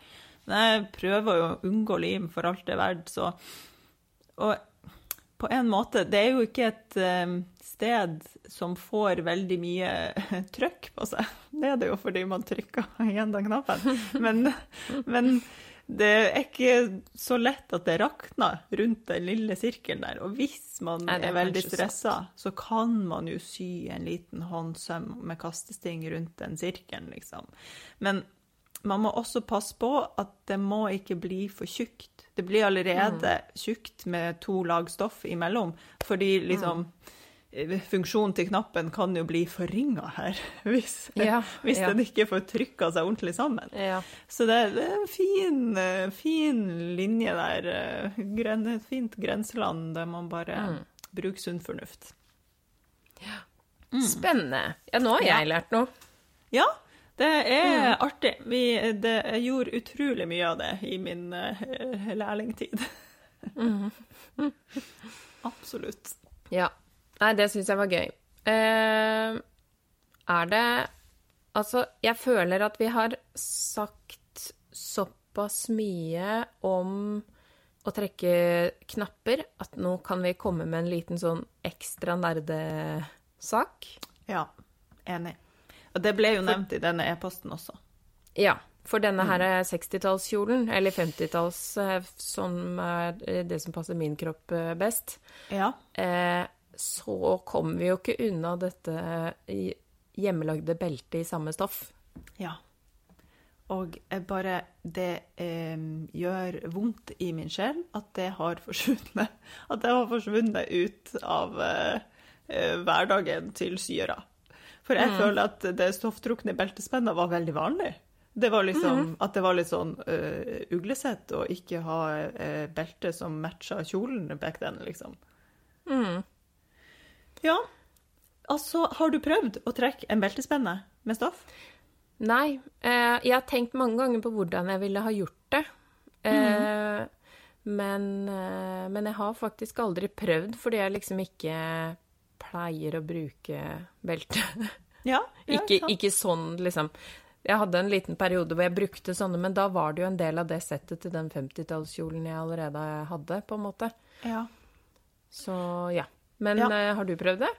Men jeg prøver jo å unngå lim for alt det er verdt, så Og på en måte, det er jo ikke et eh, sted som får veldig mye trøkk på seg. Det er det jo fordi man trykker igjen den knappen. Men, men det er ikke så lett at det rakner rundt den lille sirkelen der. Og hvis man Nei, er er veldig stressa, så kan man jo sy en liten håndsøm med kastesting rundt den sirkelen, liksom. Men man må også passe på at det må ikke bli for tjukt. Det blir allerede Mm. tjukt med to lag stoff imellom, fordi liksom Mm. Eh, Funksjonen til knappen kan jo bli forringa her, hvis, Ja, hvis ja. den ikke får trykka seg ordentlig sammen. Ja. Så det, det er en fin, eh, fin linje der. eh, Gren, et fint grenseland der man bare Mm. bruker sunn fornuft. Spennende. Ja, nå har jeg lært noe. Ja, det er Mm. artig. Vi, det, jeg gjorde utrolig mye av det i min uh, lærlingtid. Mm. Absolutt. Ja. Nei, det syns jeg var gøy. Eh, er det Altså, jeg føler at vi har sagt såpass mye om å trekke knapper at nå kan vi komme med en liten sånn ekstra nerdesak. Ja, enig. Og det ble jo nevnt i denne e-posten også. Ja. For denne her 60-tallskjolen, eller 50-talls, eh, som er det som passer min kropp eh, best, Ja. eh, så kommer vi jo ikke unna dette hjemmelagde beltet i samme stoff. Ja. Og bare Det eh, gjør vondt i min sjel at det har forsvunnet. At det har forsvunnet ut av eh, eh, hverdagen til syere. For jeg føler at det stofftrukne beltespennet var veldig vanlig. Det var liksom At det var litt sånn uh, uglesett å ikke ha uh, belte som matcha kjolen back then, liksom. Ja. Altså, har du prøvd å trekke en beltespenne med stoff? Nei, eh, jeg har tenkt mange ganger på hvordan jeg ville ha gjort det. Eh, men, eh, men jeg har faktisk aldri prøvd, fordi jeg liksom ikke pleier å bruke belte. Ja. ja ikke, ikke sånn, liksom. Jeg hadde en liten periode hvor jeg brukte sånne, men da var det jo en del av det settet til den 50-tallskjolen jeg allerede hadde, på en måte. Ja. Så ja. Men Ja. eh, har du prøvd det?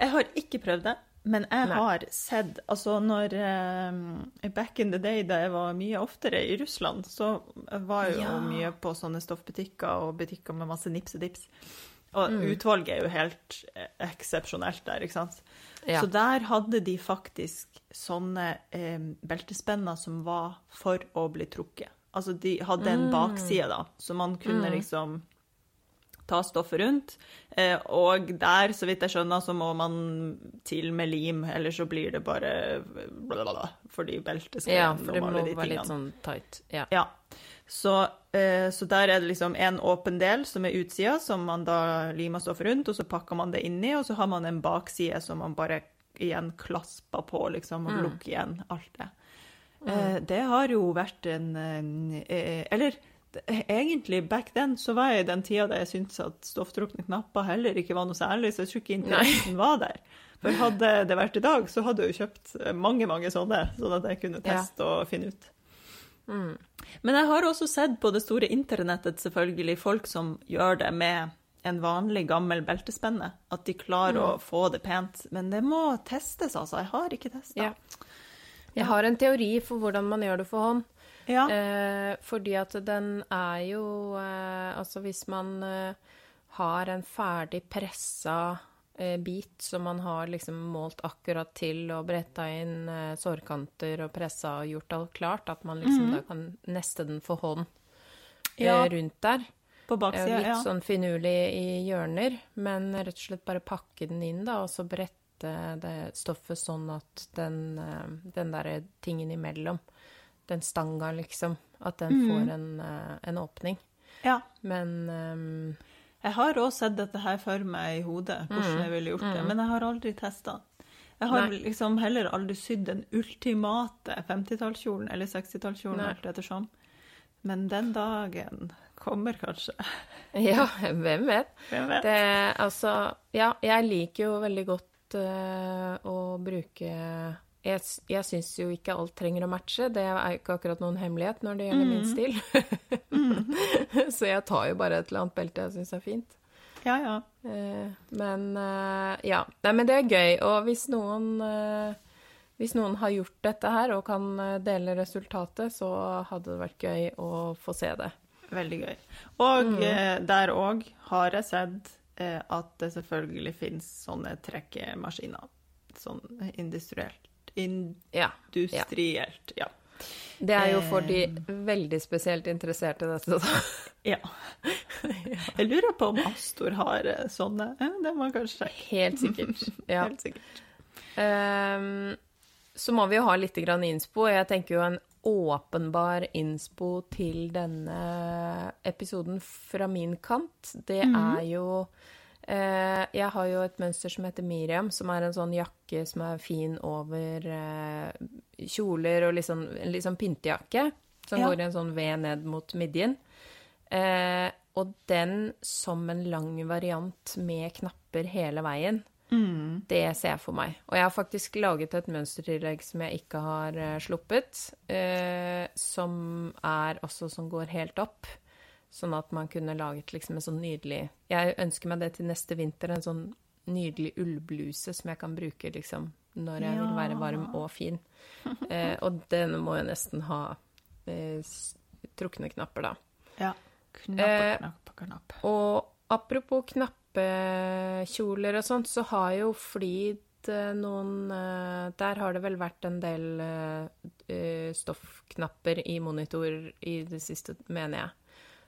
Jeg har ikke prøvd det, men jeg Nei. har sett Altså, når uh, Back in the day, da jeg var mye oftere i Russland, så var jeg jo Ja. mye på sånne stoffbutikker og butikker med masse nips og dips. Og Mm. utvalget er jo helt eh, eksepsjonelt der, ikke sant. Ja. Så der hadde de faktisk sånne eh, beltespenner som var for å bli trukket. Altså, de hadde en Mm. bakside, da, så man kunne liksom ta stoffet rundt. Eh, og der, så vidt jeg skjønner, så må man til med lim, eller så blir det bare blablabla, fordi beltet skal Ja, for det må de være litt sånn tight. Ja. Ja. Så, eh, så der er det liksom en åpen del som er utsida, som man da limer stoffet rundt, og så pakker man det inni, og så har man en bakside som man bare igjen klasper på, liksom, og lukker igjen alt det. Eh, det har jo vært en Eller egentlig, back then, så var jeg i den tida da jeg syntes at stofftrukne knapper heller ikke var noe særlig, så jeg tror ikke interessen var der. For hadde det vært i dag, så hadde jeg jo kjøpt mange, mange sånne, sånn at jeg kunne Ja. teste og finne ut. Mm. Men jeg har også sett på det store internettet selvfølgelig folk som gjør det med en vanlig gammel beltespenne. At de klarer Mm. å få det pent. Men det må testes, altså. Jeg har ikke testa. Ja. Jeg har en teori for hvordan man gjør det for hånd. Ja. Eh, fordi at den er jo eh, Altså hvis man eh, har en ferdig pressa eh, bit som man har liksom målt akkurat til og bretta inn eh, sårkanter og pressa og gjort alt klart, at man liksom da kan neste den for hånd eh, Ja. rundt der. På baksida, litt ja. sånn finurlig i hjørner, men rett og slett bare pakke den inn, da, og så brette det stoffet sånn at den, den derre tingen imellom, den stanga, liksom, at den Mm. får en, eh, en åpning. ja. Men um, Jeg har òg sett dette her for meg i hodet, hvordan jeg ville gjort det. Men jeg har aldri testa. Jeg har Mm. Nei. liksom heller aldri sydd den ultimate 50-tallskjolen eller 60-tallskjolen, alt ettersom. Men den dagen kommer kanskje. ja, hvem vet? Hvem vet? Det, altså, ja, jeg liker jo veldig godt uh, å bruke Jeg, jeg syns jo ikke alt trenger å matche. Det er jo ikke akkurat noen hemmelighet når det gjelder min stil. Så jeg tar jo bare et eller annet belte jeg syns er fint. Ja, ja. Eh, men eh, ja. Nei, men det er gøy. Og hvis noen eh, hvis noen har gjort dette her og kan dele resultatet, så hadde det vært gøy å få se det. Veldig gøy. Og Mm. der òg har jeg sett at det selvfølgelig finnes sånne trekkemaskiner. Sånn industrielt. Industrielt, ja. Det er jo for de Eh. veldig spesielt interesserte, dette, da. Ja. Jeg lurer på om Astor har eh, sånne. Det må jeg kanskje sjekke. Helt sikkert. Ja. Helt sikkert. Um, så må vi jo ha litt grann innspo. Jeg tenker jo en åpenbar innspo til denne episoden fra min kant. Det er jo Jeg har jo et mønster som heter Miriam, som er en sånn jakke som er fin over eh, kjoler og liksom, en litt sånn pyntejakke. Som Ja. går i en sånn V ned mot midjen. Eh, og den som en lang variant med knapper hele veien. Mm. Det ser jeg for meg. Og jeg har faktisk laget et mønstertillegg som jeg ikke har eh, sluppet, eh, som er også som går helt opp. Sånn at man kunne laget liksom en sånn nydelig Jeg ønsker meg det til neste vinter, en sånn nydelig ullbluse som jeg kan bruke liksom når jeg vil være varm og fin. Eh, og den må jo nesten ha eh, trukne knapper, da. Ja. Knapp Eh, og knapp Eh. Og apropos knappekjoler og sånt, så har jo Flid eh, noen eh, Der har det vel vært en del eh, eh, stoffknapper i monitor i det siste, mener jeg.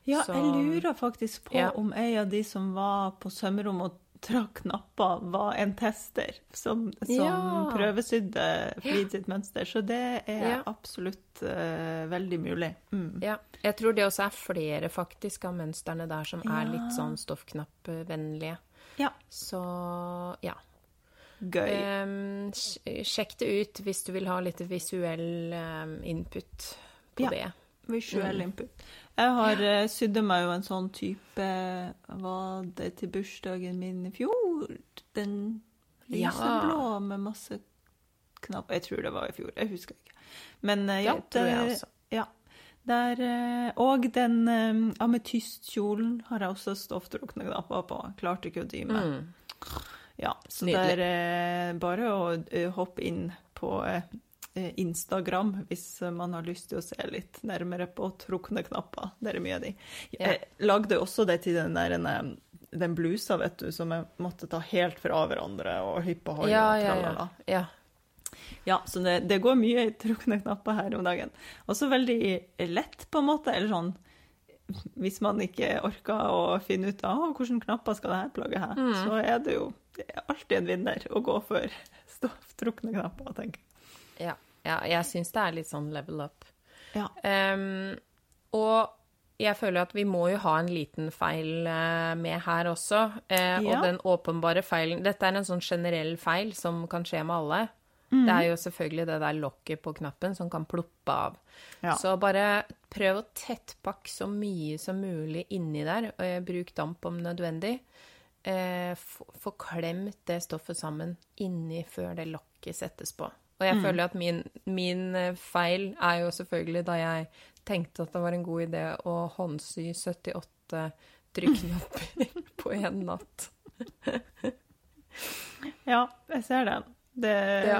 Ja, så- jeg lurer faktisk på Ja. om en av de som var på sømrommet og trakk knapper, var en tester som, som Ja. prøvesydde Flid sitt mønster. Så det er Ja. absolutt uh, veldig mulig. Mm. Ja, jeg tror det også er flere faktisk av mønstrene der som er litt sånn stoffknappvennlige. Ja. Så ja. Gøy. Um, sjekk det ut hvis du vil ha litt visuell um, input på det. Visuell mm. input. Jeg har uh, sydd meg jo en sånn type Var det til bursdagen min i fjor? Den Ja. lyseblå med masse knapp Jeg tror det var i fjor, jeg husker ikke. Men eh, ja, Det tror jeg også. Ja. Der, eh, og den eh, ametystkjolen har jeg også stofftrukne knapper på. Klarte ikke å dy meg. Mm. Ja, så Nydelig. det er eh, bare å eh, hoppe inn på eh, Instagram hvis man har lyst til å se litt nærmere på trukne knapper. Det er mye av de. Ja. Jeg lagde også det til den der eh, den blusa, vet du, som jeg måtte ta helt fra hverandre og hyppe hoi Ja, og ja, tralala. ja. ja. Ja, så det, det går mye i trukne knapper her om dagen. Også veldig lett, på en måte. Eller sånn Hvis man ikke orker å finne ut av hvilke knapper skal det her plagget her, Mm. så er det jo det er alltid en vinner å gå for stofftrukne knapper, tenker jeg. Ja, ja jeg syns det er litt sånn level up. Ja. Um, og jeg føler at vi må jo ha en liten feil eh, med her også. Eh, Ja. Og den åpenbare feilen Dette er en sånn generell feil som kan skje med alle. Mm. Det er jo selvfølgelig det der lokket på knappen som kan ploppe av. Ja. Så bare prøv å tettpakke så mye som mulig inni der. og Bruk damp om nødvendig. Eh, få få klemt det stoffet sammen inni før det lokket settes på. Og jeg føler at min, min eh, feil er jo selvfølgelig da jeg tenkte at det var en god idé å håndsy 78 trykknapper på én natt. ja, jeg ser den. Det, Ja.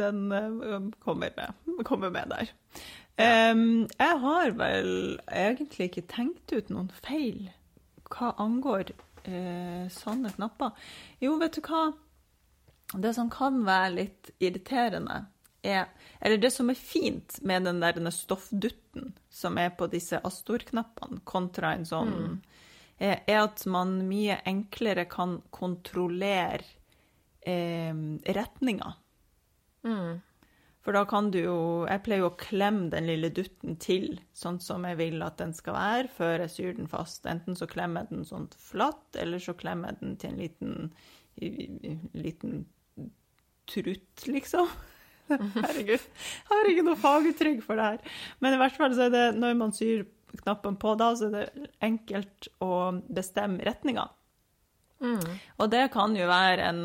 den eh, kommer med, kommer med der. Em, jeg har vel egentlig ikke tenkt ut noen feil hva angår uh, sånne knapper. Jo, vet du hva? Det som kan være litt irriterende, er Eller det som er fint med den der stoffdutten som er på disse Astor-knappene, kontra en sånn, er, er at man mye enklere kan kontrollere eh, retninga. For da kan du jo Jeg pleier jo å klemme den lille dutten til sånn som jeg vil at den skal være, før jeg syr den fast. Enten så klemmer jeg den sånn flatt, eller så klemmer jeg den til en liten, liten trutt, liksom. Herregud. Jeg har ikke noe faguttrykk for det her. Men i hvert fall så er det når man syr knappen på da, så er det enkelt å bestemme retninga. Og det kan jo være en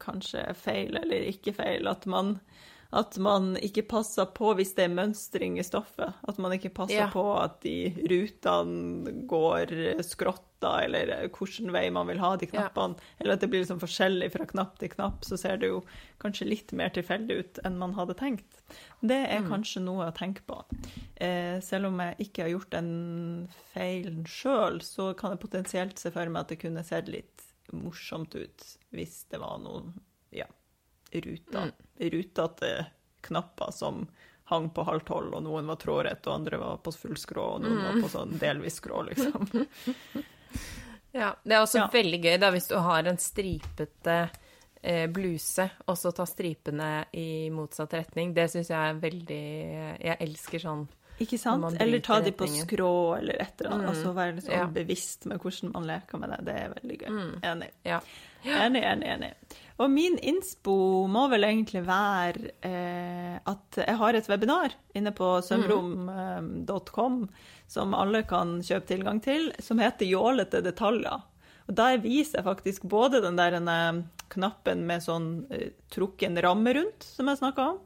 kanskje feil eller ikke feil, at man, at man ikke passer på hvis det er mønstring i stoffet. At man ikke passer Ja. på at de rutene går skrotta, eller hvilken vei man vil ha de knappene. Eller at det blir liksom forskjellig fra knapp til knapp, så ser det jo kanskje litt mer tilfeldig ut enn man hadde tenkt. Det er kanskje noe å tenke på. Eh, selv om jeg ikke har gjort den feilen sjøl, så kan jeg potensielt se for meg at det kunne sett litt morsomt ut hvis det var noen ja, Mm. rutete knapper som hang på halv tolv, og noen var trådrett, og andre var på full skrå, og noen var på sånn delvis skrå, liksom. Ja, Det er også Ja. veldig gøy da hvis du har en stripete eh, bluse, og så tar stripene i motsatt retning. Det syns jeg er veldig Jeg elsker sånn. Ikke sant? Eller ta de på skrå, eller et eller annet. Mm, Altså være litt sånn ja. bevisst med hvordan man leker med det. Det er veldig gøy. Enig. Ja. Enig, enig, enig. Og min innspo må vel egentlig være eh, at jeg har et webinar inne på sømrom.com som alle kan kjøpe tilgang til, som heter Jålete detaljer. Og der viser jeg faktisk både den der knappen med sånn eh, trukken ramme rundt, som jeg snakka om,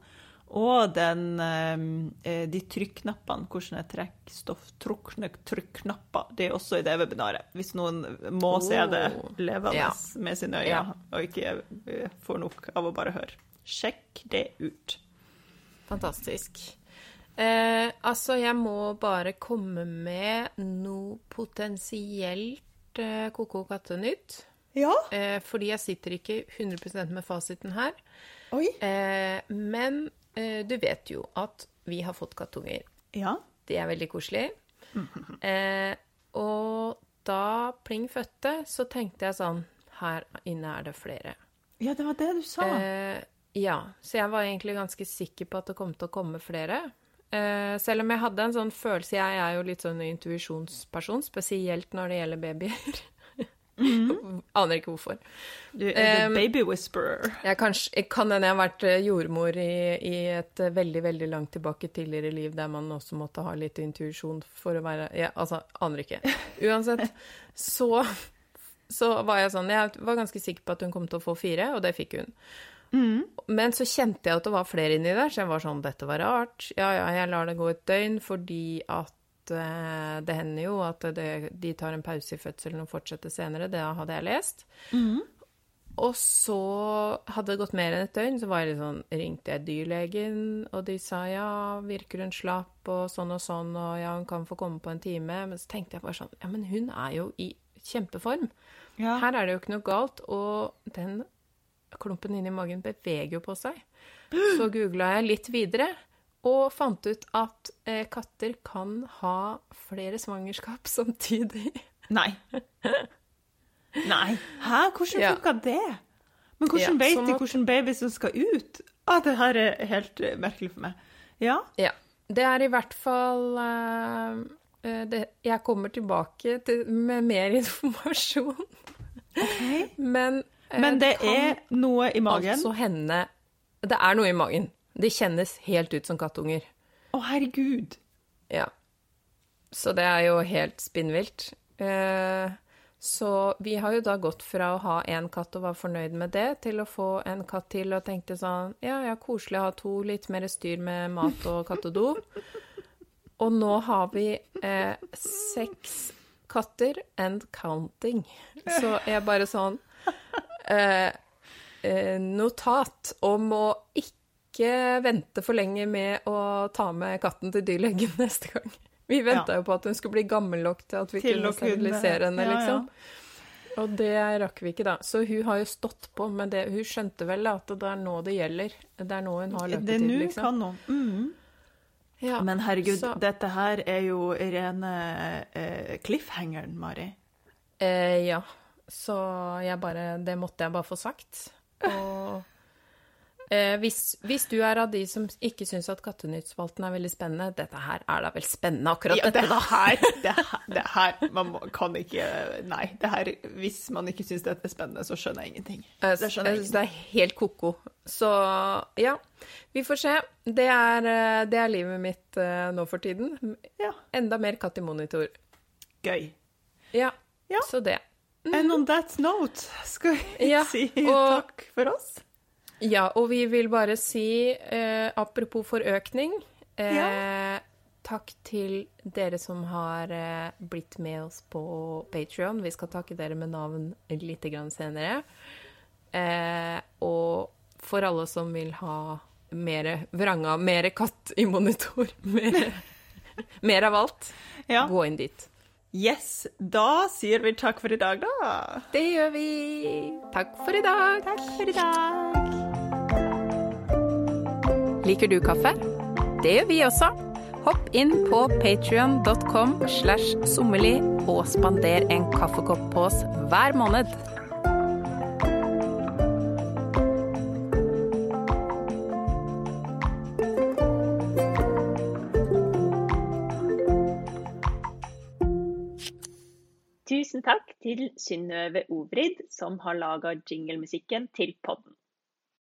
og den, eh, de trykknappene, hvordan jeg trekker stofftrukne trykknapper. Det er også i det webinaret, hvis noen må se det Oh. levende Ja. med sine øyne, Ja. og ikke eh, får nok av å bare høre. Sjekk det ut. Fantastisk. Eh, altså, jeg må bare komme med noe potensielt eh, Koko kattenytt. Ja. Eh, fordi jeg sitter ikke 100 med fasiten her. Oi. Eh, men eh, du vet jo at vi har fått kattunger. Ja. De er veldig koselig. Eh, og da Pling fødte, så tenkte jeg sånn Her inne er det flere. ja, det var det du sa. Eh, ja, så jeg var egentlig ganske sikker på at det kom til å komme flere. Eh, selv om jeg hadde en sånn følelse Jeg er jo litt sånn intuisjonsperson, spesielt når det gjelder babyer. Aner ikke hvorfor. Du er um, baby whisperer. Jeg, kanskje, jeg kan hende jeg har vært eh, jordmor i, i et eh, veldig veldig langt tilbake tidligere liv, der man også måtte ha litt intuisjon for å være ja, Altså, aner ikke. Uansett, så, så var jeg sånn Jeg var ganske sikker på at hun kom til å få fire, og det fikk hun. Men så kjente jeg at det var flere inni der, så jeg var sånn Dette var rart. Ja, ja, jeg lar det gå et døgn fordi at eh, det hender jo at det, de tar en pause i fødselen og fortsetter senere. Det hadde jeg lest. Og så hadde det gått mer enn et døgn, så var jeg litt sånn, ringte jeg dyrlegen, og de sa ja, virker hun slapp, og sånn og sånn, og ja, hun kan få komme på en time. Men så tenkte jeg bare sånn, ja, men hun er jo i kjempeform. Ja. Her er det jo ikke noe galt, og den klumpen inni magen beveger jo på seg. Så googla jeg litt videre, og fant ut at eh, katter kan ha flere svangerskap samtidig. Nei. Nei. Hæ? Hvordan Ja. funka det? Men hvordan Ja, vet de hvilken baby som skal ut? Ah, det her er helt eh, merkelig for meg. Ja? Ja. Det er i hvert fall eh, det, Jeg kommer tilbake til, med mer informasjon. OK. Men, uh, Men det kan er noe i magen. altså hende Det er noe i magen. De kjennes helt ut som kattunger. Å, herregud. Ja. Så det er jo helt spinnvilt. Eh, så vi har jo da gått fra å ha én katt og var fornøyd med det, til å få en katt til og tenkte sånn Ja, ja, koselig å ha to, litt mer styr med mat og kattedo. Og nå har vi eh, seks katter and counting. Så jeg bare sånn eh, eh, Notat om å ikke vente for lenge med å ta med katten til dyrlegen neste gang. Vi venta Ja. jo på at hun skulle bli gammel nok til at vi Til kunne sterilisere henne, ja, ja. liksom. Og det rakk vi ikke, da. Så hun har jo stått på med det. Hun skjønte vel at det er nå det gjelder. Det er nå hun har Det er løpetid, nå liksom. kan nå. Mm. Ja, Men herregud, så- dette her er jo rene eh, cliffhangeren, Mari. Eh, ja. Så jeg bare Det måtte jeg bare få sagt. Og eh, hvis, hvis du er av de som ikke syns at Kattenytt-spalten er veldig spennende Dette her er da vel spennende, akkurat Ja, det dette, da. her, det her, det her Man må, kan ikke Nei. Det her, hvis man ikke syns dette er spennende, så skjønner jeg ingenting. Det skjønner jeg synes det er helt ko-ko. Så ja, vi får se. Det er, eh, det er livet mitt eh, nå for tiden. Ja. Enda mer katt i monitor. Gøy. Ja, Ja. så det. And on that note skal vi Ja, si takk for oss. Ja, og vi vil bare si, eh, apropos forøkning eh, Ja. Takk til dere som har eh, blitt med oss på Patrion. Vi skal takke dere med navn litt grann senere. Eh, og for alle som vil ha mer vranga, mer katt i monitor, mer, mer av alt, Ja. gå inn dit. Yes, da sier vi takk for i dag, da. Det gjør vi. Takk for i dag. Takk for i dag. Liker du kaffe? Det gjør vi også. Hopp inn på patrion.com slash sommerli og spander en kaffekopp på oss hver måned. Tusen takk til Synnøve Ovrid, som har laga jinglemusikken til podden.